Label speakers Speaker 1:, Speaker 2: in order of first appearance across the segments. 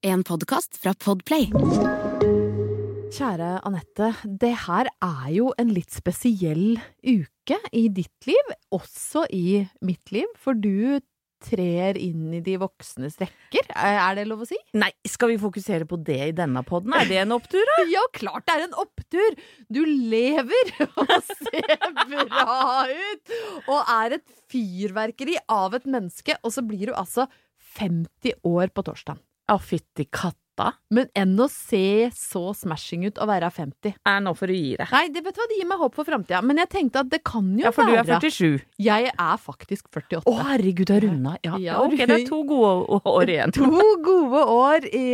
Speaker 1: En podkast fra Podplay.
Speaker 2: Kjære Anette, det her er jo en litt spesiell uke i ditt liv, også i mitt liv, for du trer inn i de voksnes rekker. Er det lov å si?
Speaker 3: Nei, skal vi fokusere på det i denne podden? Er det en opptur, da?
Speaker 2: Ja, klart det er en opptur! Du lever og ser bra ut! Og er et fyrverkeri av et menneske, og så blir du altså 50 år på torsdag.
Speaker 3: Å, fytti katta.
Speaker 2: Men enn å se så smashing ut og være 50.
Speaker 3: Er nå for å gi deg.
Speaker 2: Nei, det vet du hva, det gir meg håp for framtida. Men jeg tenkte at det kan jo være
Speaker 3: Ja, for du er 47.
Speaker 2: Jeg er faktisk 48.
Speaker 3: Å, herregud, du har runda. Ja,
Speaker 2: Ja,
Speaker 3: ok, det er to gode år igjen.
Speaker 2: To gode år i,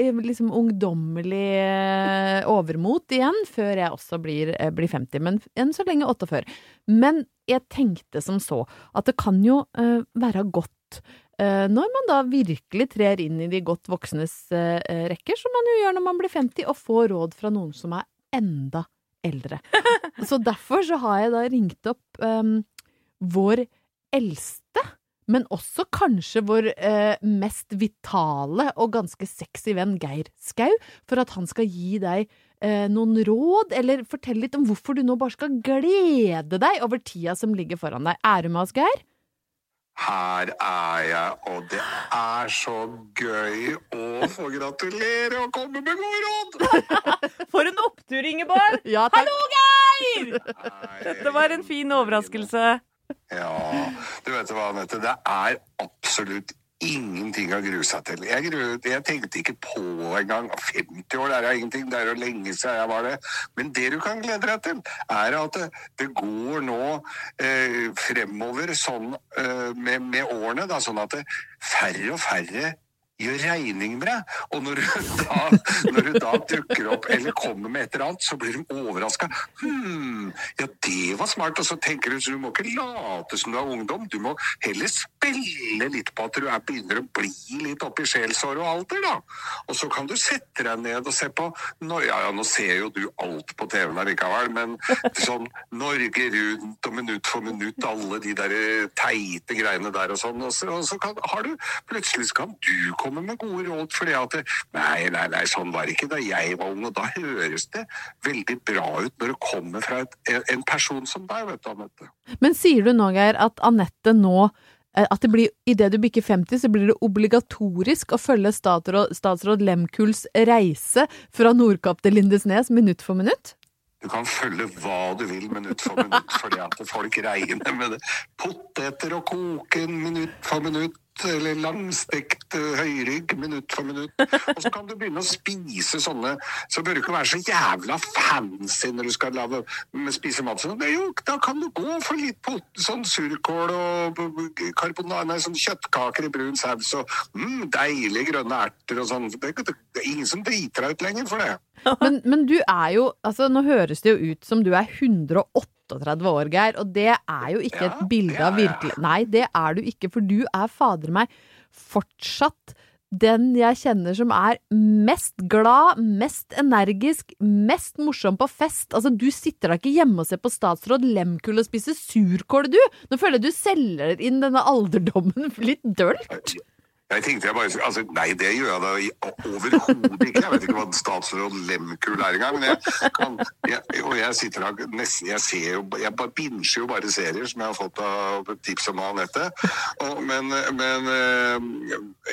Speaker 2: i liksom ungdommelig eh, overmot igjen, før jeg også blir, eh, blir 50. Men enn så lenge 48. Men jeg tenkte som så at det kan jo uh, være godt når man da virkelig trer inn i de godt voksnes eh, rekker, som man jo gjør når man blir 50, og får råd fra noen som er enda eldre. så derfor så har jeg da ringt opp um, vår eldste men også kanskje vår uh, mest vitale og ganske sexy venn Geir Skau, for at han skal gi deg uh, noen råd, eller fortelle litt om hvorfor du nå bare skal glede deg over tida som ligger foran deg. Er du med oss, Geir?
Speaker 4: Her er jeg, og det er så gøy å få gratulere og komme med gode råd!
Speaker 3: For en opptur, Ingeborg!
Speaker 2: Ja, takk.
Speaker 3: Hallo, Geir!
Speaker 4: Nei,
Speaker 3: Det var en fin overraskelse.
Speaker 4: Ja, du vet hva, Anette. Det er absolutt ingenting å grue seg til. Jeg, gru, jeg tenkte ikke på engang 50 år, er jo ingenting. Det er jo lenge siden jeg var det. Men det du kan glede deg til, er at det, det går nå eh, fremover sånn eh, med, med årene, da, sånn at det, færre og færre gjør regning med deg. Og når du, da, når du da dukker opp eller kommer med et eller annet, så blir de overraska. Hm, ja, det var smart. Og så tenker du, så du må ikke late som du er ungdom. Du må heller spille litt på at du er, begynner å bli litt oppi sjelsår og alder, da. Og så kan du sette deg ned og se på nå, Ja, ja, nå ser jo du alt på TV-en allikevel, men sånn Norge Rundt og Minutt for minutt, alle de der teite greiene der og sånn. Og så, og så kan, har du Plutselig kan du komme med gode råd fordi at det, Nei, nei, nei, sånn var det ikke da jeg var ung. Og da høres det veldig bra ut når det kommer fra et, en person som deg, vet du, Anette.
Speaker 2: Men sier du nå, Geir, at Anette nå eh, at det blir, Idet du bikker 50, så blir det obligatorisk å følge statsråd, statsråd Lemkuls reise fra Nordkapp til Lindesnes minutt for minutt?
Speaker 4: Du kan følge hva du vil minutt for minutt, fordi at folk regner med det. Poteter og koke minutt for minutt, eller langstekt eh, høyrygg minutt for minutt. Og så kan du begynne å spise sånne Så bør du ikke være så jævla fancy når du skal lave, spise mat. sånn. Det er jo, da kan du gå for litt pot, sånn surkål og nei, sånn kjøttkaker i brun saus og mm, deilige grønne erter og sånn. Det, det, er ingen som driter deg ut lenger for det.
Speaker 2: Men, men du er jo Altså, nå høres det jo ut som du er 138 år, Geir, og det er jo ikke
Speaker 4: Ja,
Speaker 2: et bilde
Speaker 4: ja,
Speaker 2: av virkelig... Nei, det er du ikke, for du er fader meg fortsatt den jeg kjenner som er mest glad, mest energisk, mest morsom på fest. Altså, du sitter da ikke hjemme og ser på statsråd Lemkuhl og spiser surkål, du! Nå føler jeg du selger inn denne alderdommen litt dølt.
Speaker 4: Jeg tenkte jeg bare altså, Nei, det gjør jeg da overhodet ikke. Jeg vet ikke hva statsråd Lemkul er engang. Men jeg, kan, jeg, og jeg sitter her nesten Jeg ser jo Jeg bare binsjer jo bare serier som jeg har fått av tips om Anette. Og, men, men eh,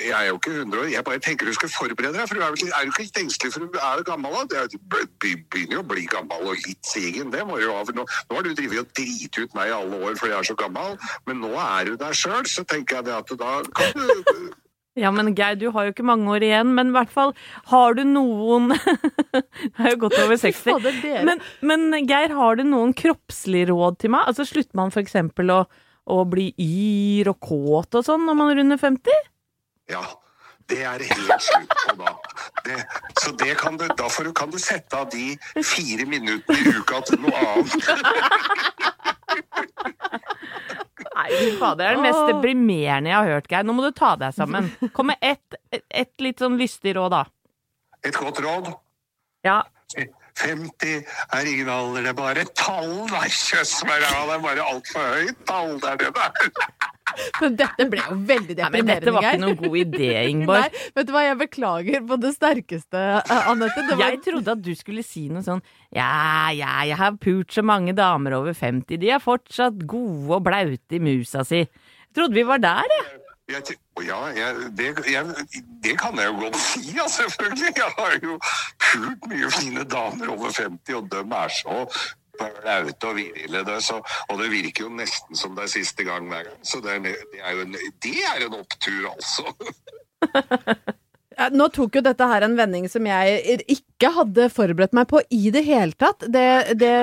Speaker 4: jeg er jo ikke 100 år. Jeg bare tenker du skal forberede deg, for du er, du ikke litt engstelig for du er gammel da? Du begynner jo å bli gammel og litt sigen. Det må du jo ha. For nå, nå har du drevet og driti ut meg i alle år fordi jeg er så gammel, men nå er du der sjøl, så tenker jeg det at da kan du
Speaker 3: Ja, men Geir, du har jo ikke mange år igjen, men i hvert fall har du noen Jeg er jo godt over 60. Men, men Geir, har du noen kroppslige råd til meg? Altså Slutter man f.eks. Å, å bli yr og kåt og sånn når man runder 50?
Speaker 4: Ja, det er helt slutt på da. Det, så det kan du, da får du, kan du sette av de fire minuttene i uka til noe annet.
Speaker 3: Nei, fy fader, det er det mest deprimerende jeg har hørt, Geir. Nå må du ta deg sammen. Kom med ett et litt sånn lystig råd, da.
Speaker 4: Et godt råd.
Speaker 3: Ja.
Speaker 4: 50 er ingen alder, det er bare tall. Nei, kjøss meg det er bare altfor høyt tall. Det er det der.
Speaker 2: Men dette ble jo veldig deprimerende, Geir.
Speaker 3: dette var ikke noen god idé, Ingeborg.
Speaker 2: Nei, vet du hva, jeg beklager på det sterkeste, eh, Anette. Var
Speaker 3: Jeg trodde at du skulle si noe sånn Ja, ja, jeg har pult så mange damer over 50, de er fortsatt gode og blaute i musa si. Jeg trodde vi var der, jeg.
Speaker 4: Jeg, ja, jeg, det, jeg, det kan jeg jo godt si, ja, selvfølgelig. Jeg har jo pult mye fine damer over 50, og dem er så blaute og virile. Og det virker jo nesten som det er siste gang hver gang. Så det er, det er jo en, det er en opptur, altså.
Speaker 2: Nå tok jo dette her en vending som jeg ikke hadde forberedt meg på i det hele tatt. Det, det,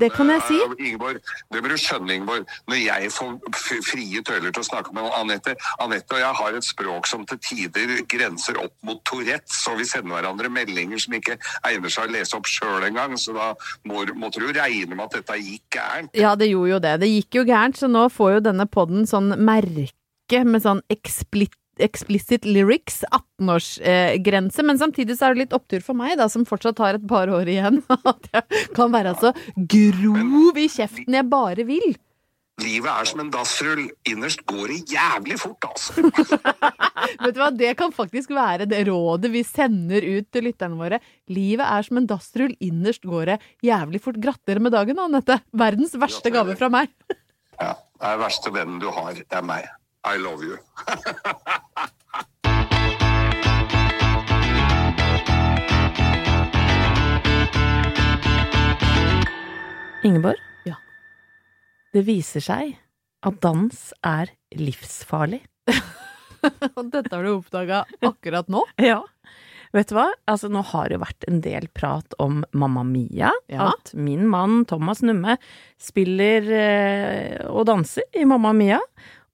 Speaker 2: det kan jeg si.
Speaker 4: Ingeborg, det bør du skjønne, Ingeborg. Når jeg får frie tøyler til å snakke med Anette Anette og jeg har et språk som til tider grenser opp mot Tourettes, og vi sender hverandre meldinger som ikke egner seg å lese opp sjøl engang, så da må, måtte du regne med at dette gikk gærent.
Speaker 2: Ja, det gjorde jo det. Det gikk jo gærent, så nå får jo denne podden sånn merke med sånn explit Explicit lyrics, 18-årsgrense, men samtidig så er det litt opptur for meg, da, som fortsatt har et par år igjen, at jeg kan være så grov i kjeften jeg bare vil.
Speaker 4: Livet er som en dassrull. Innerst går det jævlig fort, altså.
Speaker 2: Vet du hva, det kan faktisk være det rådet vi sender ut til lytterne våre. Livet er som en dassrull, innerst går det jævlig fort. Gratulerer med dagen, Anette. Verdens verste gave fra meg.
Speaker 4: Ja, det er verste vennen du har. Det er meg. I love you.
Speaker 3: Ingeborg?
Speaker 2: Ja.
Speaker 3: Det viser seg at dans er livsfarlig.
Speaker 2: Og dette har du oppdaga akkurat nå.
Speaker 3: Ja. Vet du hva? Altså, nå har det vært en del prat om Mamma Mia.
Speaker 2: Ja.
Speaker 3: At min mann Thomas Numme spiller eh, og danser i Mamma Mia.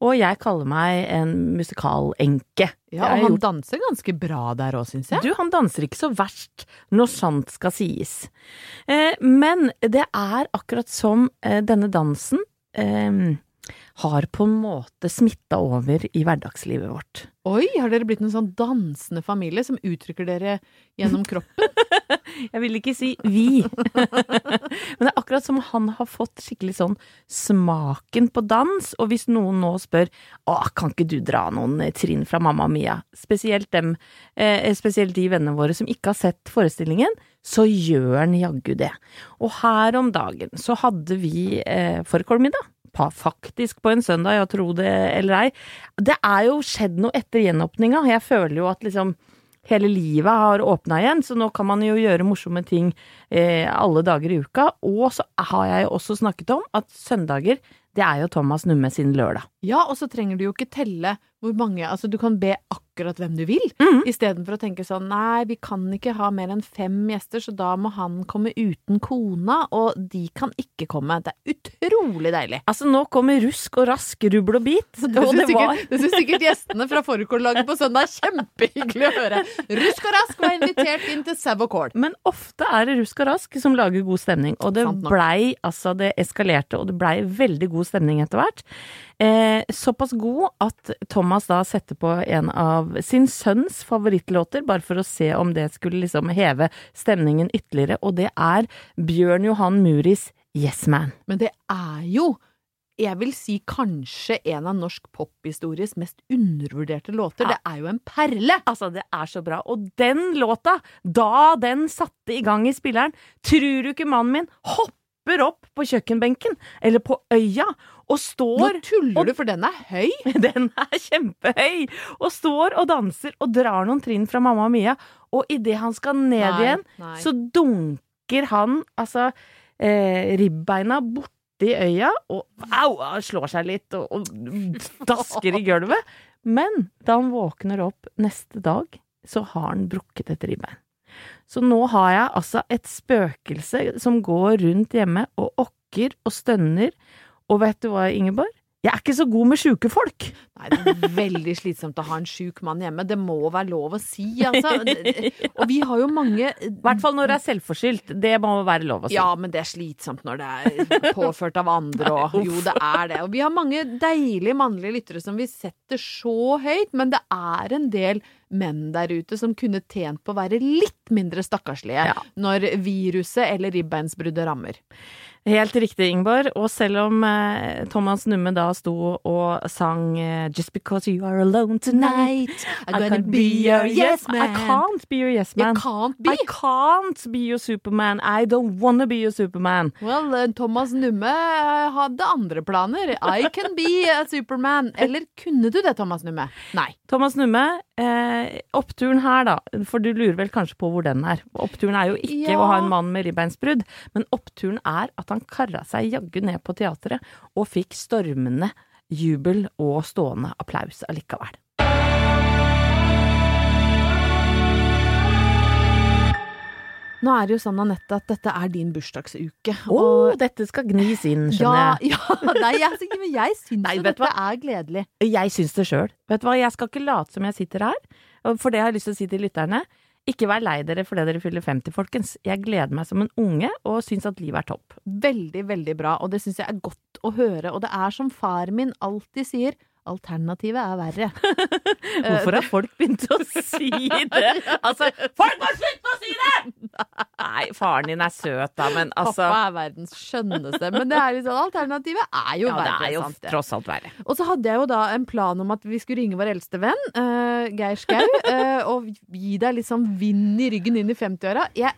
Speaker 3: Og jeg kaller meg en musikalenke.
Speaker 2: Ja, og han
Speaker 3: gjort-
Speaker 2: danser ganske bra der òg, syns jeg.
Speaker 3: Du, han danser ikke så verst, når sant skal sies. Eh, men det er akkurat som eh, denne dansen eh, har på en måte smitta over i hverdagslivet vårt.
Speaker 2: Oi, har dere blitt en sånn dansende familie som uttrykker dere gjennom kroppen?
Speaker 3: Jeg vil ikke si vi. Men det er akkurat som han har fått skikkelig sånn smaken på dans, og hvis noen nå spør å, kan ikke du dra noen trinn fra Mamma Mia, spesielt dem, eh, spesielt de vennene våre som ikke har sett forestillingen, så gjør han jaggu det. Og her om dagen så hadde vi eh, fårikålmiddag. Faktisk på en søndag, jeg tro det eller ei. Det er jo skjedd noe etter gjenåpninga. Jeg føler jo at liksom hele livet har åpna igjen, så nå kan man jo gjøre morsomme ting eh, alle dager i uka. Og så har jeg jo også snakket om at søndager, det er jo Thomas Numme sin lørdag.
Speaker 2: Ja, og så trenger du jo ikke telle hvor mange Altså, du kan be akkurat hvem du vil,
Speaker 3: Mm.
Speaker 2: istedenfor å tenke sånn nei, vi kan ikke ha mer enn fem gjester, så da må han komme uten kona, og de kan ikke komme. Det er utrolig deilig.
Speaker 3: Altså, nå kommer rusk og rask, rubbel og bit.
Speaker 2: Det
Speaker 3: og det
Speaker 2: sikkert, det syns sikkert gjestene fra fårikållaget på søndag er kjempehyggelig å høre. Rusk og Rask var invitert inn til Sau og Kål.
Speaker 3: Men ofte er det rusk og rask som lager god stemning, og det blei, altså det eskalerte, og det blei veldig god stemning etter hvert. Eh, såpass god at Thomas da setter på en av sin sønns favorittlåter, bare for å se om det skulle liksom heve stemningen ytterligere, og det er Bjørn Johan Muris Yes Man.
Speaker 2: Men det er jo jeg vil si kanskje en av norsk pophistories mest undervurderte låter.
Speaker 3: Ja.
Speaker 2: Det er jo en perle!
Speaker 3: Altså, det er så bra. Og den låta, da den satte i gang i spilleren, tror du ikke mannen min hopper opp på kjøkkenbenken, eller på øya, og står Nå
Speaker 2: tuller
Speaker 3: og-
Speaker 2: du, for den er høy!
Speaker 3: Den er kjempehøy! Og står og danser og drar noen trinn fra Mamma og Mia, og idet han skal ned
Speaker 2: Nei,
Speaker 3: igjen,
Speaker 2: nei.
Speaker 3: så dunker han altså eh, ribbeina borti øya, og au, slår seg litt og, og dasker i gulvet. Men da han våkner opp neste dag, så har han brukket et ribbein. Så nå har jeg altså et spøkelse som går rundt hjemme og okker og stønner. Og vet du hva, Ingeborg? Jeg er ikke så god med sjuke folk.
Speaker 2: Nei, det er veldig slitsomt å ha en sjuk mann hjemme. Det må være lov å si, altså. Og vi har jo mange
Speaker 3: I hvert fall når det er selvforskyldt. Det må være lov å si.
Speaker 2: Ja, men det er slitsomt når det er påført av andre og Jo, det er det. Og vi har mange deilige mannlige lyttere som vi setter så høyt, men det er en del menn der ute som kunne tjent på å være litt mindre stakkarslige
Speaker 3: Ja.
Speaker 2: når viruset eller ribbeinsbruddet rammer.
Speaker 3: Helt riktig, Ingeborg. Og selv om eh, Thomas Numme da sto og sang eh, Just because you are alone tonight
Speaker 2: I'm gonna be your yes man.
Speaker 3: I can't be your yes
Speaker 2: You
Speaker 3: man.
Speaker 2: can't be.
Speaker 3: I can't be your superman. I don't wanna be your superman.
Speaker 2: Well, eh, Thomas Numme eh, hadde andre planer. I can be a superman. Eller kunne du det, Thomas Numme? Nei.
Speaker 3: Thomas Numme, eh, oppturen her da, for du lurer vel kanskje på hvor den er. Oppturen er jo ikke
Speaker 2: Ja.
Speaker 3: å ha en mann med ribbeinsbrudd, men oppturen er at han kara seg jaggu ned på teatret og fikk stormende jubel og stående applaus allikevel.
Speaker 2: Nå er det jo sånn, Anette, at dette er din bursdagsuke.
Speaker 3: Å,
Speaker 2: og-
Speaker 3: dette skal gnis inn,
Speaker 2: ja,
Speaker 3: skjønner jeg.
Speaker 2: ja, nei, jeg, men jeg syns
Speaker 3: Nei,
Speaker 2: dette hva? er gledelig.
Speaker 3: Jeg syns det sjøl. Vet du hva, jeg skal ikke late som jeg sitter her, for det har jeg lyst til å si til lytterne. Ikke vær lei dere fordi dere fyller 50, folkens. Jeg gleder meg som en unge og syns at livet er topp.
Speaker 2: Veldig, veldig bra, og det syns jeg er godt å høre. Og det er som far min alltid sier, alternativet er verre.
Speaker 3: Hvorfor har folk begynt å si det? Altså, folk må slutte å si det! Nei, faren din er søt da, men altså
Speaker 2: Pappa er verdens skjønneste. Men det er liksom, alternativet er jo
Speaker 3: Ja, det er jo
Speaker 2: sant det?
Speaker 3: tross alt verre.
Speaker 2: Og så hadde jeg jo da en plan om at vi skulle ringe vår eldste venn, uh, Geir Skau, uh, og gi deg litt sånn vind i ryggen inn i 50-åra. Jeg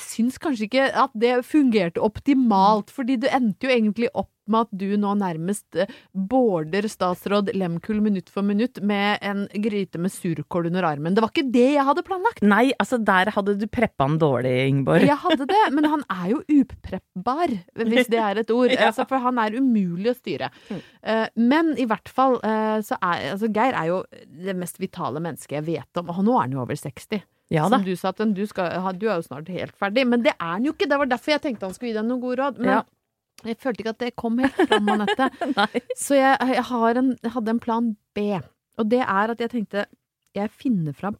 Speaker 2: syns kanskje ikke at det fungerte optimalt, fordi du endte jo egentlig opp med at du nå nærmest eh, border statsråd Lemkul minutt for minutt med en gryte med surkål under armen. Det var ikke det jeg hadde planlagt.
Speaker 3: Nei, altså der hadde du preppa han dårlig, Ingeborg.
Speaker 2: Jeg hadde det, men han er jo upreppbar, hvis det er et ord.
Speaker 3: Ja.
Speaker 2: altså, for han er umulig å styre. Eh, men i hvert fall så er altså, Geir er jo det mest vitale mennesket jeg vet om. Og nå er han jo over 60.
Speaker 3: Ja da.
Speaker 2: Som du sa, at du, skal, du er jo snart helt ferdig. Men det er han jo ikke. Det var derfor jeg tenkte han skulle gi deg noen gode råd. Men
Speaker 3: Ja.
Speaker 2: Jeg følte ikke at det kom helt fram, Anette. Så jeg, jeg, har en, jeg hadde en plan B. Og det er at jeg tenkte jeg finner fram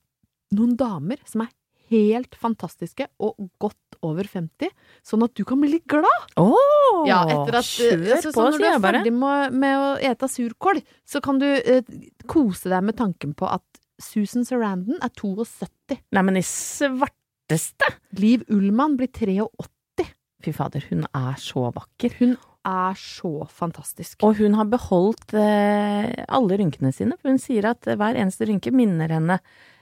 Speaker 2: noen damer som er helt fantastiske og godt over 50, sånn at du kan bli litt glad.
Speaker 3: Åh,
Speaker 2: Ja, etter at,
Speaker 3: kjør
Speaker 2: så,
Speaker 3: på,
Speaker 2: så når du er ferdig med, med å ete surkål, så kan du eh, kose deg med tanken på at Susan Sarandon er 72.
Speaker 3: Nei, men i svarteste!
Speaker 2: Liv Ullmann blir 83.
Speaker 3: Fy fader, hun er så vakker.
Speaker 2: Hun er så fantastisk.
Speaker 3: Og hun har beholdt eh, alle rynkene sine, for hun sier at hver eneste rynke minner henne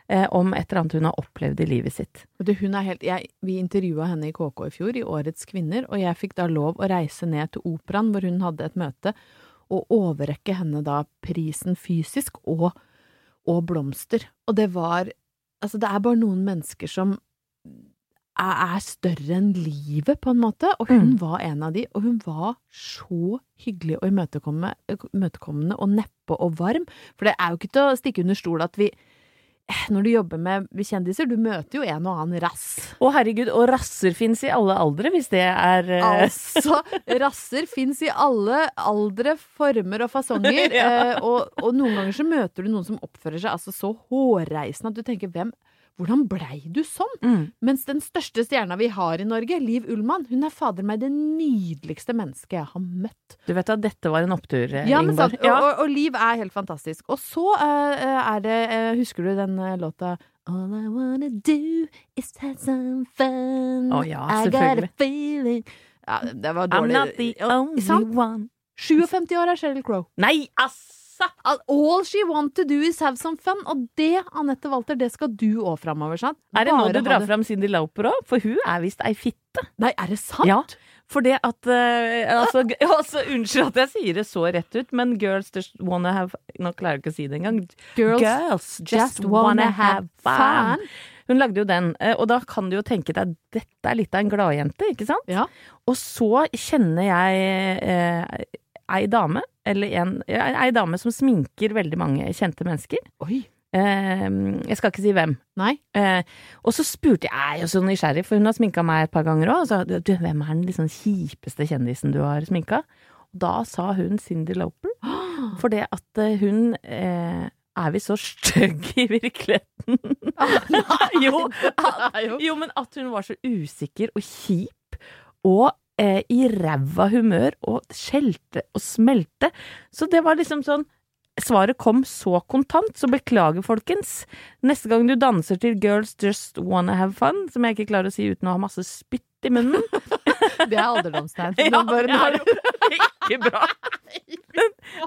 Speaker 3: eh, om et eller annet hun har opplevd i livet sitt.
Speaker 2: Du, hun er helt, jeg, vi intervjua henne i KK i fjor, i Årets kvinner, og jeg fikk da lov å reise ned til operaen hvor hun hadde et møte, og overrekke henne da prisen fysisk og, og blomster. Og det var Altså, det er bare noen mennesker som er, større enn livet, på en måte, og hun
Speaker 3: Mm.
Speaker 2: var en av de, og hun var så hyggelig og imøtekommende, og neppe og varm. For det er jo ikke til å stikke under stol at vi når du jobber med kjendiser, du møter jo en og annen rass.
Speaker 3: Å herregud, og rasser fins i alle aldre, hvis det er eh,
Speaker 2: Altså, rasser fins i alle aldre, former og fasonger.
Speaker 3: Ja.
Speaker 2: eh, og, og noen ganger så møter du noen som oppfører seg altså så hårreisende at du tenker hvem Hvordan blei du sånn?
Speaker 3: Mm.
Speaker 2: Mens den største stjerna vi har i Norge, Liv Ullmann, hun er fader meg det nydeligste mennesket jeg har møtt.
Speaker 3: Du vet at dette var en opptur, eh,
Speaker 2: Ja, men sant. Og, og, og Liv er helt fantastisk. Og så uh, er det uh, Husker du den uh, låta All I wanna do is have some fun.
Speaker 3: Oh, ja,
Speaker 2: I got a feeling Ja, det var
Speaker 3: I'm not the only
Speaker 2: sant?
Speaker 3: one
Speaker 2: 57 år er Sheryl Crow.
Speaker 3: Nei, assa!
Speaker 2: All she want to do is have some fun. Og det, Anette Walter, det skal du òg framover, sant?
Speaker 3: Er det nå du drar
Speaker 2: det-
Speaker 3: fram Cindy Lauper òg? For hun er visst ei fitte.
Speaker 2: Nei, er det sant?
Speaker 3: Ja, for det at uh, altså, altså, Unnskyld at jeg sier det så rett ut, men girls just wanna have Nå klarer jeg ikke å si det engang.
Speaker 2: Girls
Speaker 3: just, wanna have fun. Hun lagde jo den, eh, og da kan du jo tenke deg dette er litt av en gladjente, ikke sant?
Speaker 2: Ja.
Speaker 3: Og så kjenner jeg eh, ei dame, eller en Ei dame som sminker veldig mange kjente mennesker.
Speaker 2: Oi.
Speaker 3: Eh, jeg skal ikke si hvem.
Speaker 2: Nei.
Speaker 3: Eh, og så spurte jeg, jeg er jo så nysgjerrig, for hun har sminka meg et par ganger òg. Og sa du, hvem er den liksom kjipeste kjendisen du har sminka? Og da sa hun Cindy Loper, For det at eh, hun eh, er vi så stygge i virkeligheten? jo, at, jo, men at hun var så usikker og kjip, og eh, i ræva humør, og skjelte og smelte. Så det var liksom sånn Svaret kom så kontant, så beklager, folkens. Neste gang du danser til Girls Just Wanna Have Fun, som jeg ikke klarer å si uten å ha masse spytt i munnen
Speaker 2: Det er alderdomstegn.
Speaker 3: Ja, det er jo ikke bra.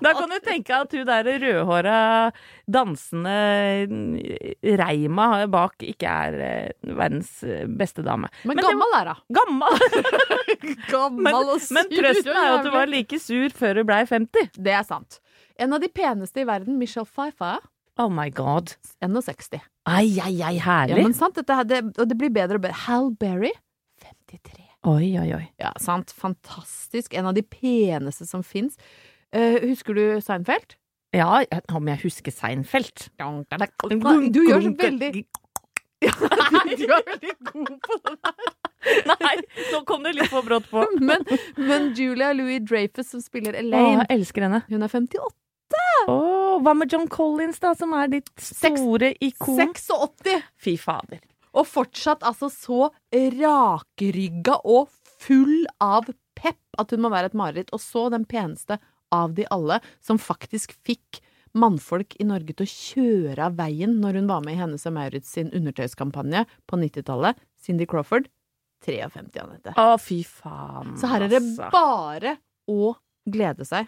Speaker 3: Da kan du tenke at hun der rødhåra, dansende Reima bak ikke er eh, verdens beste dame.
Speaker 2: Men,
Speaker 3: men
Speaker 2: gammel er hun.
Speaker 3: Gammel!
Speaker 2: Gammel
Speaker 3: Men,
Speaker 2: og sur.
Speaker 3: men trøsten er jo at
Speaker 2: hun
Speaker 3: du var like sur før du blei 50.
Speaker 2: Det er sant. En av de peneste i verden, Michelle Pfeiffer,
Speaker 3: Oh my god.
Speaker 2: 61.
Speaker 3: Ai, ai, ai,
Speaker 2: Ja,
Speaker 3: herlig.
Speaker 2: men sant, dette, det, og det blir bedre og bedre. Hal Berry, 53.
Speaker 3: Oi, oi, oi.
Speaker 2: Ja, sant. Fantastisk. En av de peneste som fins. husker du Seinfeld?
Speaker 3: Ja, om jeg husker Seinfeld.
Speaker 2: Du gjør så veldig ja, Du er veldig god på det der.
Speaker 3: Nei, nå kom det litt for brått på.
Speaker 2: Men, men Julia Louis Dreyfus, som spiller Elaine,
Speaker 3: henne.
Speaker 2: hun er 58.
Speaker 3: Åh, hva med John Collins, da, som er ditt store ikon?
Speaker 2: 86!
Speaker 3: Fy fader.
Speaker 2: Og fortsatt altså så rakrygga og full av pepp at hun må være et mareritt. Og så den peneste av de alle, som faktisk fikk mannfolk i Norge til å kjøre av veien når hun var med i Hennes og Maurits sin undertøyskampanje på 90-tallet. Cindy Crawford. 53, Anette.
Speaker 3: Å, fy faen.
Speaker 2: Så her er det
Speaker 3: altså.
Speaker 2: bare å glede seg.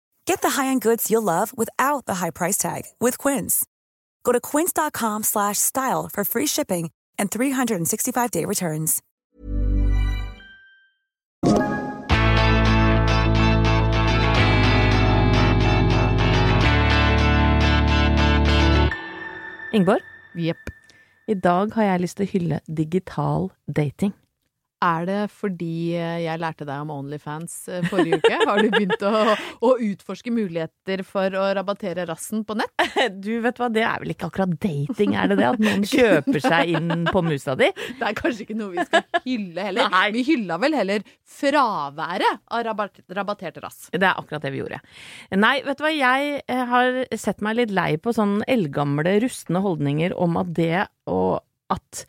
Speaker 5: Get the high-end goods you'll love without the high price tag with Quince. Go to quince.com slash style for free shipping and 365-day returns.
Speaker 3: Ingeborg,
Speaker 2: Jepp.
Speaker 3: i dag har jeg lyst til å hylle digital dating.
Speaker 2: Er det fordi eh, jeg lærte deg om Onlyfans eh, forrige uke? Har du begynt å, å utforske muligheter for å rabattere rassen på nett?
Speaker 3: Du, vet hva, det er vel ikke akkurat dating, er det det? At noen kjøper seg inn på musa di?
Speaker 2: Det er kanskje ikke noe vi skal hylle heller.
Speaker 3: Nei.
Speaker 2: Vi hylla vel heller fraværet av rabatt, rabattert rass.
Speaker 3: Det er akkurat det vi gjorde. Nei, vet du hva, jeg eh, har sett meg litt lei på sånne eldgamle, rustne holdninger om at det og at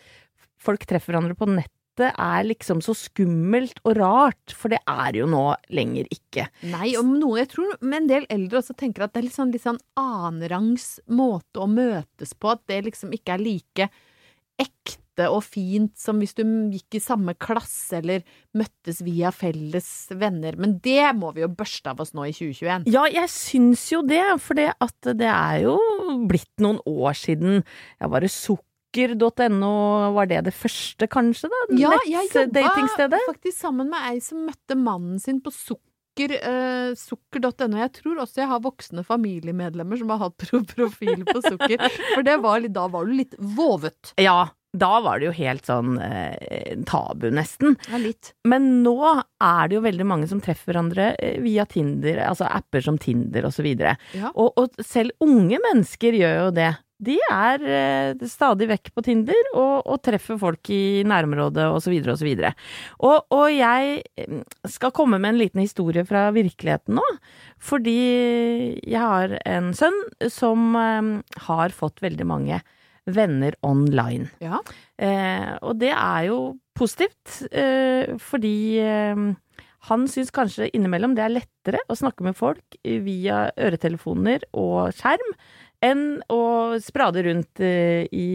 Speaker 3: folk treffer hverandre på nettet er liksom så skummelt og rart, for det er jo nå lenger ikke.
Speaker 2: Nei, og noe, jeg tror med en del eldre også tenker at det er litt sånn, litt sånn annenrangs måte å møtes på, at det liksom ikke er like ekte og fint som hvis du gikk i samme klasse eller møttes via felles venner. Men det må vi jo børste av oss nå i 2021.
Speaker 3: Ja, jeg syns jo det, for det at det er jo blitt noen år siden jeg var det sukker.no, var det det første, kanskje? da?
Speaker 2: Ja, jeg jobba faktisk sammen med ei som møtte mannen sin på sukker, eh, sukker.no. Jeg tror også jeg har voksne familiemedlemmer som har hatt profil på sukker. For det var da var du litt vovet.
Speaker 3: Ja, da var det jo helt sånn eh, tabu, nesten.
Speaker 2: Ja, litt.
Speaker 3: Men nå er det jo veldig mange som treffer hverandre eh, via Tinder, altså apper som Tinder og så.
Speaker 2: Ja.
Speaker 3: Og, og selv unge mennesker gjør jo det. De er eh, stadig vekk på Tinder og, og treffer folk i nærområdet og så videre og så. Og, og jeg eh, skal komme med en liten historie fra virkeligheten nå. Fordi jeg har en sønn som eh, har fått veldig mange venner online.
Speaker 2: Ja.
Speaker 3: Eh, og det er jo positivt, eh, fordi eh, han syns kanskje innimellom det er lettere å snakke med folk via øretelefoner og skjerm enn å sprade rundt eh, i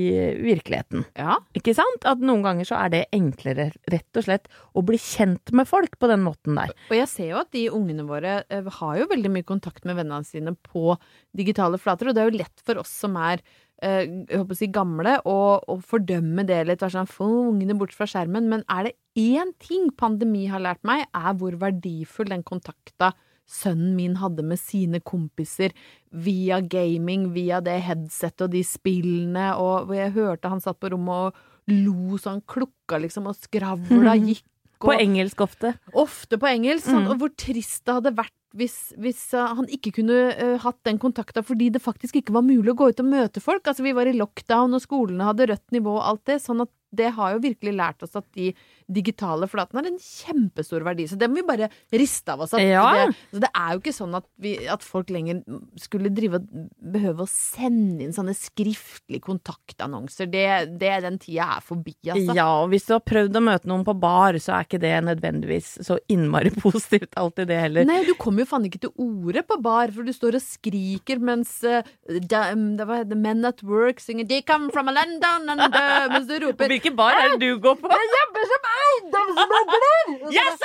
Speaker 3: virkeligheten.
Speaker 2: Ja.
Speaker 3: Ikke sant? At noen ganger så er det enklere, rett og slett, å bli kjent med folk på den måten der.
Speaker 2: Og jeg ser jo at de ungene våre eh, har jo veldig mye kontakt med vennene sine på digitale flater, og det er jo lett for oss som er eh, jeg håper å si gamle, å fordømme det litt. Være sånn, få ungene bort fra skjermen. Men er det én ting pandemi har lært meg, er hvor verdifull den kontakta sønnen min hadde med sine kompiser via gaming, via det headsetet og de spillene, og jeg hørte han satt på rommet og lo så han klukka liksom, og skravla gikk.
Speaker 3: På engelsk ofte.
Speaker 2: Ofte på engelsk. Sånn,
Speaker 3: Mm.
Speaker 2: og hvor trist det hadde vært hvis, hvis uh, han ikke kunne uh, hatt den kontakta fordi det faktisk ikke var mulig å gå ut og møte folk. Altså, vi var i lockdown, og skolene hadde rødt nivå og alt det. Sånn at det har jo virkelig lært oss at de digitale flaten har en kjempestor verdi. Så det må vi bare riste av oss.
Speaker 3: Ja.
Speaker 2: det, så det er jo ikke sånn at, vi, at folk lenger skulle drive og behøve å sende inn sånne skriftlige kontaktannonser. Det, det Den tida er forbi, altså.
Speaker 3: Ja, og hvis du har prøvd å møte noen på bar, så er ikke det nødvendigvis så innmari positivt alltid det heller.
Speaker 2: Nei, du kommer jo faen ikke til ordet på bar, for du står og skriker mens uh, var The Men at Work synger They come from a London and uh, Mens du roper
Speaker 3: Hvilken bar er det du går på?
Speaker 2: Jeg jobber som eiendomsmegler! er blind!
Speaker 3: Yes,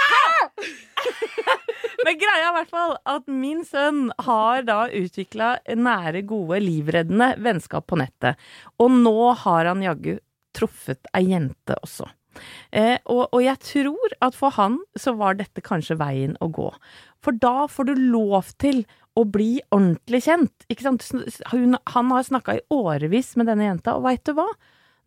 Speaker 3: Men greia er i hvert fall at min sønn har da utvikla nære, gode, livreddende vennskap på nettet. Og nå har han jaggu truffet ei jente også. Eh, og, og jeg tror at for han så var dette kanskje veien å gå. For da får du lov til å bli ordentlig kjent. Ikke sant? Hun, han har snakka i årevis med denne jenta, og veit du hva?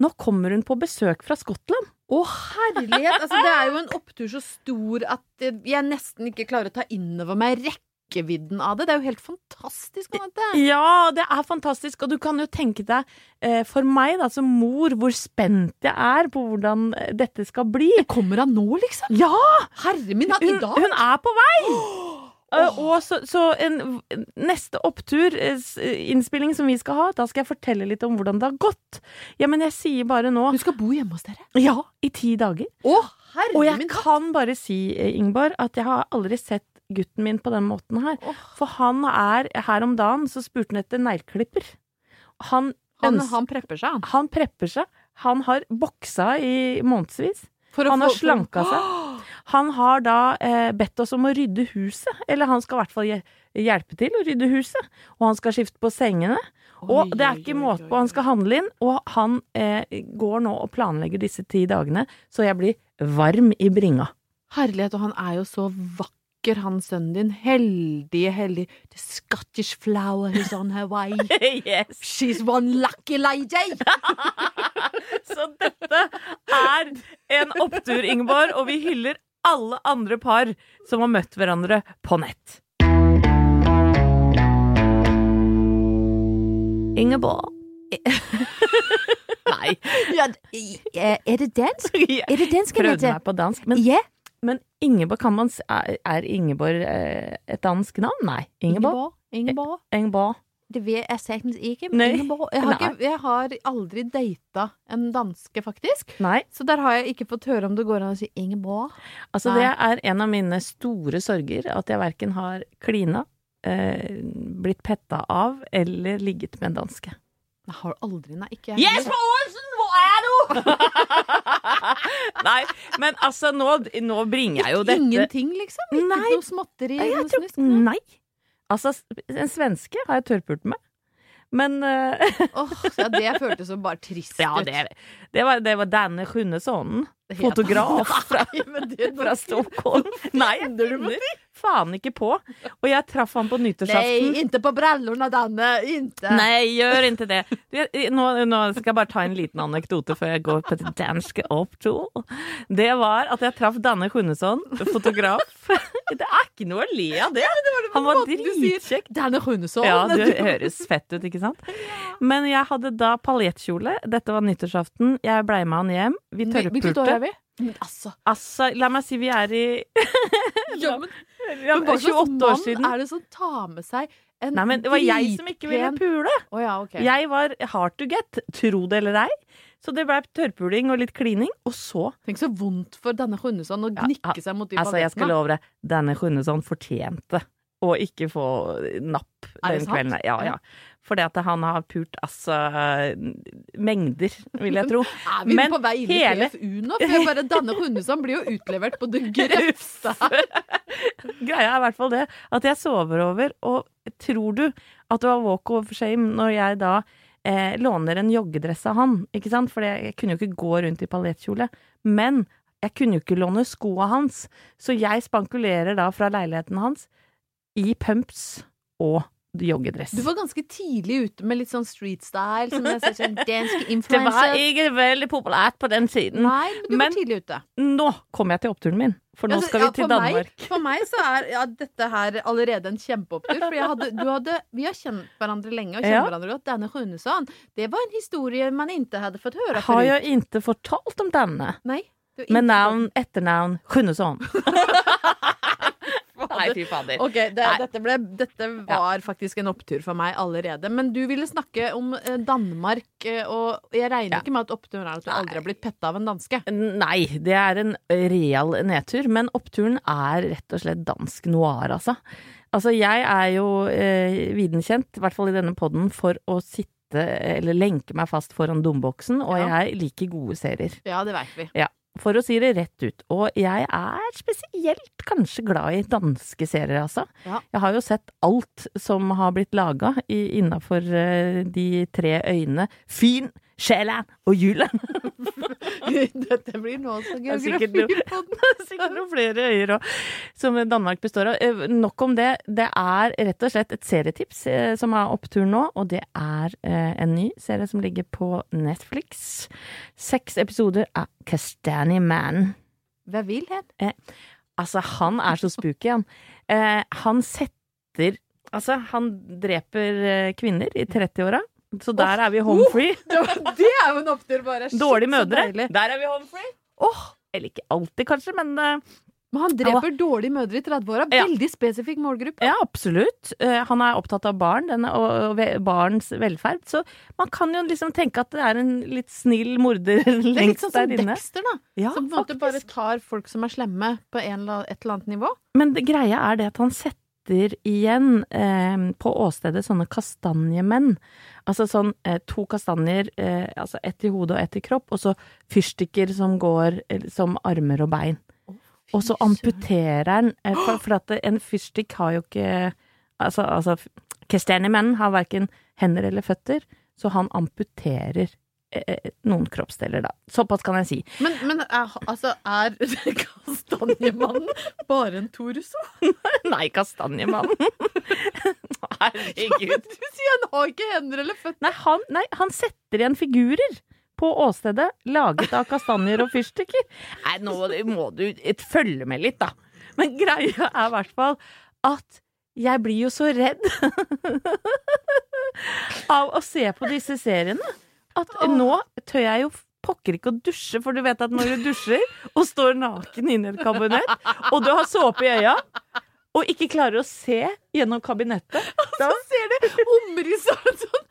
Speaker 3: Nå kommer hun på besøk fra Skottland.
Speaker 2: Å, herlighet! Altså, det er jo en opptur så stor at jeg nesten ikke klarer å ta innover meg rekkevidden av det. Det er jo helt fantastisk, Anette.
Speaker 3: Ja, det er fantastisk, og du kan jo tenke deg, eh, for meg da, som mor, hvor spent jeg er på hvordan eh, dette skal bli.
Speaker 2: Det Kommer han nå, liksom?
Speaker 3: Ja!
Speaker 2: Herre min, han, i
Speaker 3: Hun,
Speaker 2: dag?
Speaker 3: hun er på vei! Eh, og så, så en neste opptur, eh, innspilling som vi skal ha, da skal jeg fortelle litt om hvordan det har gått. Ja, men jeg sier bare nå
Speaker 2: Du skal bo hjemme hos dere?
Speaker 3: Ja, i ti dager.
Speaker 2: Oh, herre
Speaker 3: Og jeg kan bare si, eh, Ingeborg, at jeg har aldri sett gutten min på den måten her. For han er Her om dagen så spurte han etter negleklipper. Han,
Speaker 2: Han, han prepper seg, han.
Speaker 3: han prepper seg. Han har boksa i månedsvis. Han har slanka seg. Han har da eh, bedt oss om å rydde huset. Eller han skal i hvert fall hjelpe til å rydde huset. Og han skal skifte på sengene. Og det er ikke måte på, han skal handle inn. Og han eh, går nå og planlegger disse ti dagene, så jeg blir varm i bringa.
Speaker 2: Herlighet, og han er jo så vakker uttrykker han sønnen din heldige, heldige The Scottish flower is on her way.
Speaker 3: yes.
Speaker 2: She's one lucky lady!
Speaker 3: Så dette er en opptur, Ingeborg, og vi hyller alle andre par som har møtt hverandre på nett. Ingeborg. Nei.
Speaker 2: Ja, er det dansk? Er det dansk
Speaker 3: Prøvde meg på dansk. Men,
Speaker 2: Ja.
Speaker 3: Men Ingeborg, kan man Er, er Ingeborg eh, et dansk navn? Nei. Ingeborg?
Speaker 2: Ingeborg.
Speaker 3: Ingeborg.
Speaker 2: Det vet jeg sikkert ikke.
Speaker 3: Nei.
Speaker 2: Ingeborg. Jeg har, ikke, jeg har aldri data en danske, faktisk.
Speaker 3: Nei.
Speaker 2: Så der har jeg ikke fått høre om det går an å si Ingeborg.
Speaker 3: Altså,
Speaker 2: Nei.
Speaker 3: det er en av mine store sorger at jeg verken har klina, eh, blitt petta av eller ligget med en danske.
Speaker 2: Jeg har aldri, nei, ikke jeg.
Speaker 3: Yes,
Speaker 2: heller.
Speaker 3: Er du?! Nei, men altså, nå, nå bringer jeg jo dette
Speaker 2: Ingenting, liksom? Ikke
Speaker 3: Nei.
Speaker 2: noe småtteri?
Speaker 3: Jeg
Speaker 2: noe
Speaker 3: tror,
Speaker 2: snusk? Nei.
Speaker 3: Altså, en svenske har jeg tørrpult med. Men uh,
Speaker 2: Åh, ja, det føltes som bare trist
Speaker 3: Ja, det, det, var, det var Danne Sjunnesson. Fotograf fra, fra Stockholm. Nei, jeg
Speaker 2: finner
Speaker 3: faen ikke på. Og jeg traff han på nyttårsaften.
Speaker 2: Nei, ikke på brallorna, Danne! Inte!
Speaker 3: Nei, gjør ikke det. Nå, nå skal jeg bare ta en liten anekdote før jeg går på det danske opptur. Det var at jeg traff Danne Hundeson, fotograf. Det er ikke noe å le av det. Han var dritkjekk.
Speaker 2: Danne Hundeson.
Speaker 3: Ja, du høres fett ut, ikke sant? Men jeg hadde da paljettkjole. Dette var nyttårsaften. Jeg blei med han hjem. Vi tørrpulte.
Speaker 2: Men altså
Speaker 3: Altså, la meg si vi er i
Speaker 2: ja, men,
Speaker 3: ja,
Speaker 2: men
Speaker 3: 28 år
Speaker 2: mann
Speaker 3: siden.
Speaker 2: er det som tar med seg en
Speaker 3: Nei, men det var jeg som ikke ville pule.
Speaker 2: Oh, ja, okay.
Speaker 3: Jeg var hard to get, tro det eller ei. Så det ble tørrpuling og litt klining, og så
Speaker 2: Tenk så vondt for Danne Sjunnesson å gnikke seg mot de
Speaker 3: Altså, jeg skal love deg, denne Sjunnesson fortjente å ikke få napp den kvelden. Ja, ja. Fordi at han har pult altså mengder, vil jeg tro.
Speaker 2: Er vi
Speaker 3: Men
Speaker 2: på vei inn
Speaker 3: hele-
Speaker 2: i PFU nå? For jeg bare Danne Sjunnesson blir jo utlevert på det grøvste.
Speaker 3: Greia er i hvert fall det at jeg sover over, og tror du at det var walk of shame når jeg da eh, låner en joggedress av han, ikke sant? For jeg kunne jo ikke gå rundt i paljettkjole. Men jeg kunne jo ikke låne skoa hans, så jeg spankulerer da fra leiligheten hans i pumps og joggedress.
Speaker 2: Du var ganske tidlig ute med litt sånn street style, som jeg ser sånn dansk
Speaker 3: det var ikke veldig populært på den siden.
Speaker 2: Nei, men du
Speaker 3: Men-
Speaker 2: var tidlig ute.
Speaker 3: Nå kommer jeg til oppturen min, for nå
Speaker 2: Altså,
Speaker 3: skal vi til Danmark.
Speaker 2: Meg, for meg så er ja, dette her allerede en kjempeopptur. For hadde, du hadde, vi har kjent hverandre lenge og kjenner
Speaker 3: Ja.
Speaker 2: hverandre godt. Denne Sjunnesson, det var en historie man ikke hadde fått høre
Speaker 3: Har jeg ikke fortalt om denne?
Speaker 2: Nei.
Speaker 3: Med navn, etternavn, Sjunnesson. Nei, fy fader.
Speaker 2: Ok, det, dette, ble, dette var faktisk en opptur for meg allerede. Men du ville snakke om eh, Danmark, eh, og jeg regner
Speaker 3: Ja.
Speaker 2: ikke med at oppturen er at du
Speaker 3: Nei.
Speaker 2: aldri har blitt petta av en danske.
Speaker 3: Nei, det er en real nedtur, men oppturen er rett og slett dansk noir, altså. Altså, jeg er jo eh, viden kjent, i hvert fall i denne podden, for å sitte eller lenke meg fast foran domboksen, og
Speaker 2: Ja.
Speaker 3: jeg liker gode serier.
Speaker 2: Ja, det veit vi.
Speaker 3: Ja, for å si det rett ut. Og jeg er spesielt kanskje glad i danske serier, altså.
Speaker 2: Ja.
Speaker 3: Jeg har jo sett alt som har blitt laga innafor de tre øyene Fyn, Sjælland og Jylland.
Speaker 2: Dette blir nå også
Speaker 3: Det er sikkert noen flere øyer òg, som Danmark består av. Eh, Nok om det. Det er rett og slett et serietips eh, som er opptur nå, og det er eh, en ny serie som ligger på Netflix. Seks episoder av Castani Man.
Speaker 2: Hva vil hen?
Speaker 3: Altså, han er så spooky, han. Eh, han setter Altså, han dreper kvinner i 30-åra, så der er vi home free.
Speaker 2: Oh, det er jo en opptur, bare.
Speaker 3: Dårlige mødre. Der er vi home free.
Speaker 2: Oh,
Speaker 3: Eller ikke alltid, kanskje, men eh,
Speaker 2: men han dreper dårlige mødre i 30-åra.
Speaker 3: Ja.
Speaker 2: Veldig spesifikk målgruppe.
Speaker 3: Ja, absolutt. Eh, Han er opptatt av barn denne, og, barns velferd. Så man kan jo liksom tenke at det er en litt snill morder
Speaker 2: Det er litt
Speaker 3: lengst
Speaker 2: sånn som
Speaker 3: der inne.
Speaker 2: Dexter, da.
Speaker 3: Ja,
Speaker 2: som på en måte bare tar folk som er slemme, på en eller, et eller annet nivå.
Speaker 3: Men det greia er det at han setter igjen eh, på åstedet sånne kastanjemenn. Altså sånn eh, to kastanjer, eh, altså ett i hodet og ett i kropp, og så fyrstikker som går som armer og bein. Og så amputerer han, eh, for, for at en fyrstikk har jo ikke Altså, altså kastanjemennen har verken hender eller føtter, så han amputerer noen kroppsdeler, da. Såpass kan jeg si.
Speaker 2: Men, men er, altså, er Kastanjemannen bare en torso?
Speaker 3: Nei, Kastanjemannen. Herregud.
Speaker 2: Du sier han har ikke hender eller føtter.
Speaker 3: Nei han, nei, han setter igjen figurer på åstedet laget av kastanjer og fyrstikker. Nei, nå må du følge med litt, da. Men greia er i hvert fall at jeg blir jo så redd av å se på disse seriene at nå tør jeg jo pokker ikke å dusje, for du vet at når du dusjer og står naken inne i et kabinett, og du har såpe i øya, og ikke klarer å se gjennom kabinettet
Speaker 2: Da ser du omrisset av en sånn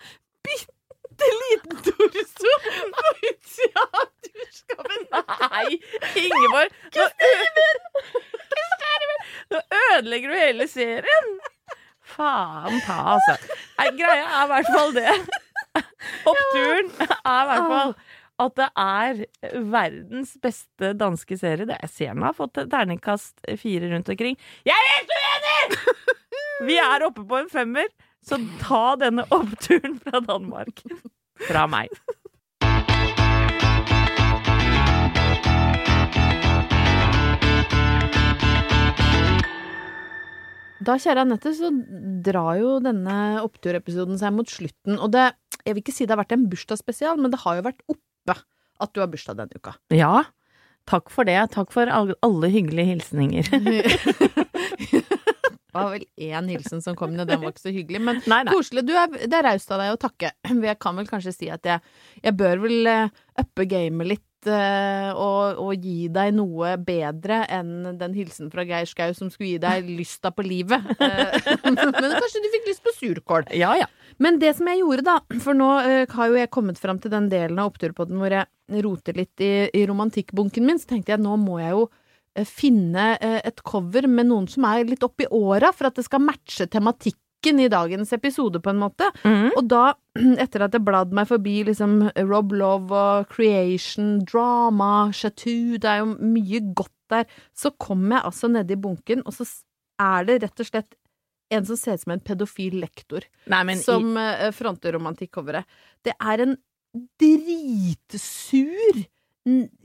Speaker 2: bitte liten torso på utsida av dusjkabinettet.
Speaker 3: Nei, Ingeborg! Nå, nå ødelegger du hele serien! Faen ta, altså. Greia er i hvert fall det. Oppturen er i hvert fall at det er verdens beste danske serie. Det- Jeg ser den har fått terningkast fire rundt omkring. Jeg er helt uenig! Vi er oppe på en femmer, så ta denne oppturen fra Danmark. Fra meg.
Speaker 2: Da, kjære Anette, så drar jo denne oppturepisoden seg mot slutten. Og det, jeg vil ikke si det har vært en bursdagsspesial, men det har jo vært oppe at du har bursdag denne uka.
Speaker 3: Ja, takk for det. Takk for alle, hyggelige hilsninger.
Speaker 2: Det var vel én hilsen som kom ned, den var ikke så hyggelig. Men
Speaker 3: Nei, nei.
Speaker 2: koselig. Du er, det er raust av deg å takke. Jeg kan vel kanskje si at jeg, jeg bør vel eh, uppe gamet litt og, og gi deg noe bedre enn den hilsen fra Geir Skau som skulle gi deg lysta på livet. Eh, Men kanskje du fikk lyst på surkål.
Speaker 3: Ja, ja.
Speaker 2: Men det som jeg gjorde, da, for nå eh, har jo jeg kommet fram til den delen av oppturpodden hvor jeg roter litt i, i romantikkbunken min, så tenkte jeg nå må jeg jo eh, finne eh, et cover med noen som er litt oppi åra, for at det skal matche tematikken i dagens episode, på en måte.
Speaker 3: Mm.
Speaker 2: Og da, etter at jeg bladde meg forbi liksom Rob Love og Creation, drama, Chateau, det er jo mye godt der, så kom jeg altså nedi bunken, og så er det rett og slett en som ser ut som en pedofil lektor
Speaker 3: Nei, som i,
Speaker 2: eh, fronter romantikk-coveret. Det er en dritsur,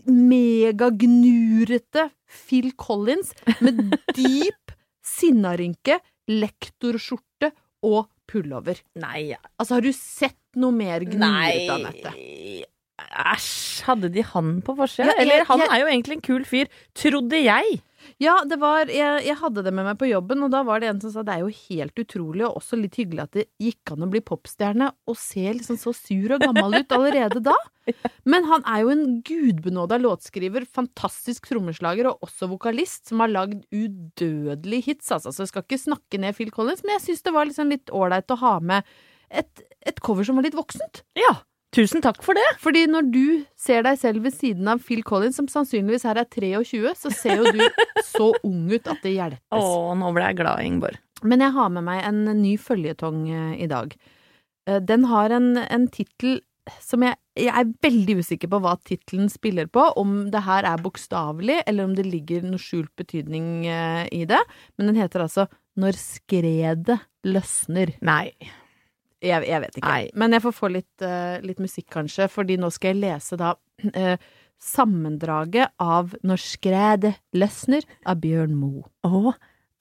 Speaker 2: megagnurete Phil Collins med dyp sinnarynke, lektorskjorte og pullover.
Speaker 3: Nei,
Speaker 2: Altså, har du sett noe mer gnurete, Anette?
Speaker 3: Æsj, hadde de han på forsida?
Speaker 2: Ja,
Speaker 3: Eller han
Speaker 2: jeg-
Speaker 3: er jo egentlig en kul fyr, trodde jeg.
Speaker 2: Ja, det var jeg, jeg hadde det med meg på jobben, og da var det en som sa det er jo helt utrolig, og også litt hyggelig at det gikk an å bli popstjerne og se liksom så sur og gammel ut allerede da. Men han er jo en gudbenåda låtskriver, fantastisk trommeslager og også vokalist, som har lagd udødelige hits, altså. Så jeg skal ikke snakke ned Phil Collins, men jeg syns det var liksom litt ålreit å ha med et, et cover som var litt voksent.
Speaker 3: Ja, tusen takk for det.
Speaker 2: Fordi når du ser deg selv ved siden av Phil Collins, som sannsynligvis her er 23, så ser jo du så ung ut at det hjelpes.
Speaker 3: Å, nå ble jeg glad, Ingeborg.
Speaker 2: Men jeg har med meg en ny føljetong eh, i dag. Eh, Den har en, en tittel som jeg, jeg er veldig usikker på hva tittelen spiller på, om det her er bokstavelig, eller om det ligger noe skjult betydning eh, i det. Men den heter altså Når skredet løsner.
Speaker 3: Nei.
Speaker 2: Jeg, jeg vet ikke.
Speaker 3: Nei.
Speaker 2: Men jeg får få litt, uh, litt musikk, kanskje, fordi nå skal jeg lese da uh, sammendraget av Når skredet løsner av Bjørn Moe.
Speaker 3: Å,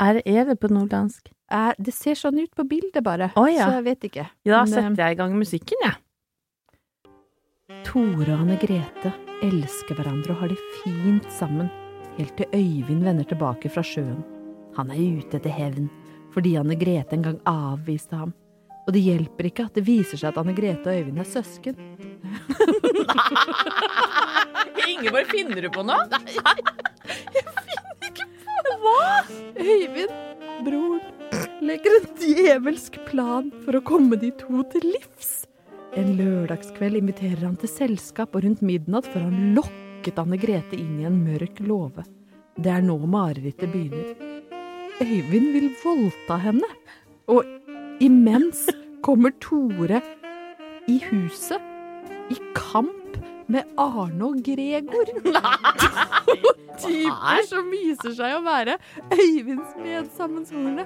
Speaker 3: er, er det på nordlandsk?
Speaker 2: Uh, det ser sånn ut på bildet, bare.
Speaker 3: Oh, ja.
Speaker 2: Så jeg vet ikke.
Speaker 3: Ja, da
Speaker 2: Men,
Speaker 3: setter jeg i gang musikken, jeg.
Speaker 2: Tore og Anne Grete elsker hverandre og har det fint sammen, helt til Øyvind vender tilbake fra sjøen. Han er ute etter hevn, fordi Anne Grete en gang avviste ham. Og det hjelper ikke at det viser seg at Anne Grete og Øyvind er søsken.
Speaker 3: Ingeborg, finner du på noe? Jeg finner ikke på noe! Hva?
Speaker 2: Øyvind, broren, legger en djevelsk plan for å komme de to til livs. En lørdagskveld inviterer han til selskap, og rundt midnatt får han lokket Anne Grete inn i en mørk låve. Det er nå marerittet begynner. Øyvind vil voldta henne, og imens kommer Tore i huset i kamp med Arne og Gregor. To typer som viser seg å være Øyvinds medsammensvorne.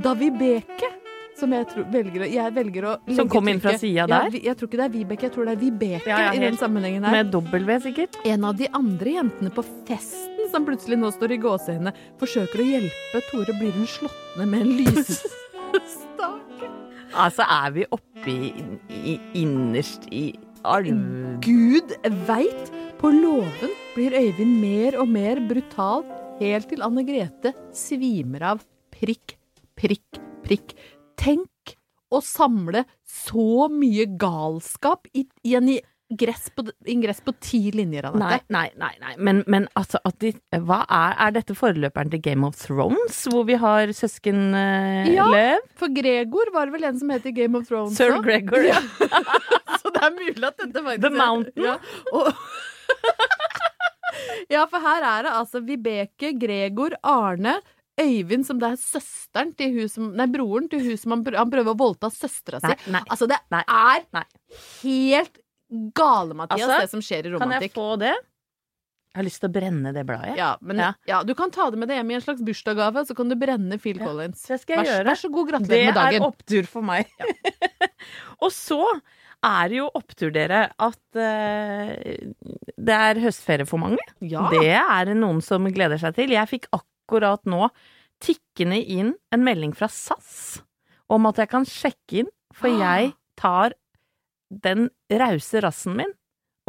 Speaker 2: Da Vibeke, som jeg tror, velger, jeg velger å
Speaker 3: Som kom inn fra sida der?
Speaker 2: Jeg, jeg tror ikke det er Vibeke, jeg tror det er Vibeke
Speaker 3: Ja, ja,
Speaker 2: i den sammenhengen her.
Speaker 3: Med W, sikkert.
Speaker 2: En av de andre jentene på festen som plutselig nå står i gåsehudene, forsøker å hjelpe Tore, blir hun slått ned med en lysstake.
Speaker 3: Altså, er vi oppe i, i innerst i alv...
Speaker 2: Gud veit! På låven blir Øyvind mer og mer brutal, helt til Anne Grete svimer av. Prikk, prikk, prikk. Tenk å samle så mye galskap i, i en ingress på, ingress på ti linjer, av
Speaker 3: Nei, nei, nei, nei. Men, men altså de, Hva er, er dette forløperen til Game of Thrones, hvor vi har søsken uh,
Speaker 2: Ja.
Speaker 3: Løv?
Speaker 2: For Gregor var det vel en som het i Game of Thrones
Speaker 3: Sir
Speaker 2: også?
Speaker 3: Gregor, ja.
Speaker 2: Så det er mulig at dette faktisk
Speaker 3: The Mountain.
Speaker 2: Ja, og ja, for her er det altså Vibeke, Gregor, Arne, Øyvind, som det er søsteren til hun som Nei, broren til hun som han prøver, å voldta søstera si. Altså, det
Speaker 3: nei,
Speaker 2: er
Speaker 3: nei.
Speaker 2: helt gale, Mathias,
Speaker 3: Altså,
Speaker 2: det som skjer i romantikk.
Speaker 3: Kan jeg få det? Jeg har lyst til å brenne det bladet.
Speaker 2: Ja, men
Speaker 3: Ja.
Speaker 2: ja. Du kan ta det med deg hjem i en slags bursdagsgave, så kan du brenne Phil Collins.
Speaker 3: det skal jeg
Speaker 2: vær,
Speaker 3: gjøre.
Speaker 2: vær så god, gratulerer med dagen.
Speaker 3: Det er opptur for meg. og så er det jo opptur, dere, at uh, det er høstferie for mange.
Speaker 2: Ja.
Speaker 3: Det er noen som gleder seg til. Jeg fikk akkurat nå tikkende inn en melding fra SAS om at jeg kan sjekke inn, for jeg tar den rause rassen min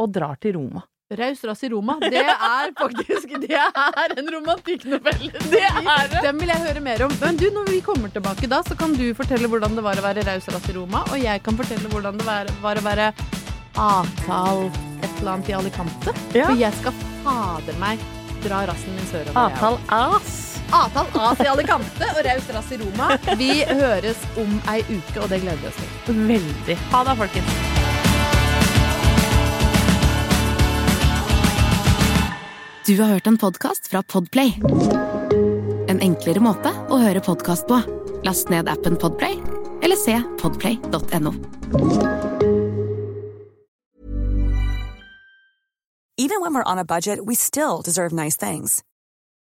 Speaker 3: og drar til Roma.
Speaker 2: Raus rass i Roma. Det er faktisk Det er en romantikknovelle.
Speaker 3: Det er det.
Speaker 2: Den vil jeg høre mer om. Men du, når vi kommer tilbake da, så kan du fortelle hvordan det var å være raus rass i Roma, og jeg kan fortelle hvordan det var, var å være avtal et eller annet i Alicante.
Speaker 3: Ja.
Speaker 2: For jeg skal fader meg dra rassen min sørover.
Speaker 3: Avtal ass.
Speaker 2: Avtal As i Alicante og raus rass i Roma. Vi høres om ei uke, og det gleder vi oss til.
Speaker 3: Veldig. Ha det, folkens.
Speaker 1: Du har hørt en podcast fra Podplay. En enklere måte å høre podcast på. Last ned appen Podplay, eller se podplay.no.
Speaker 5: Even when we're on a budget, we still deserve nice things.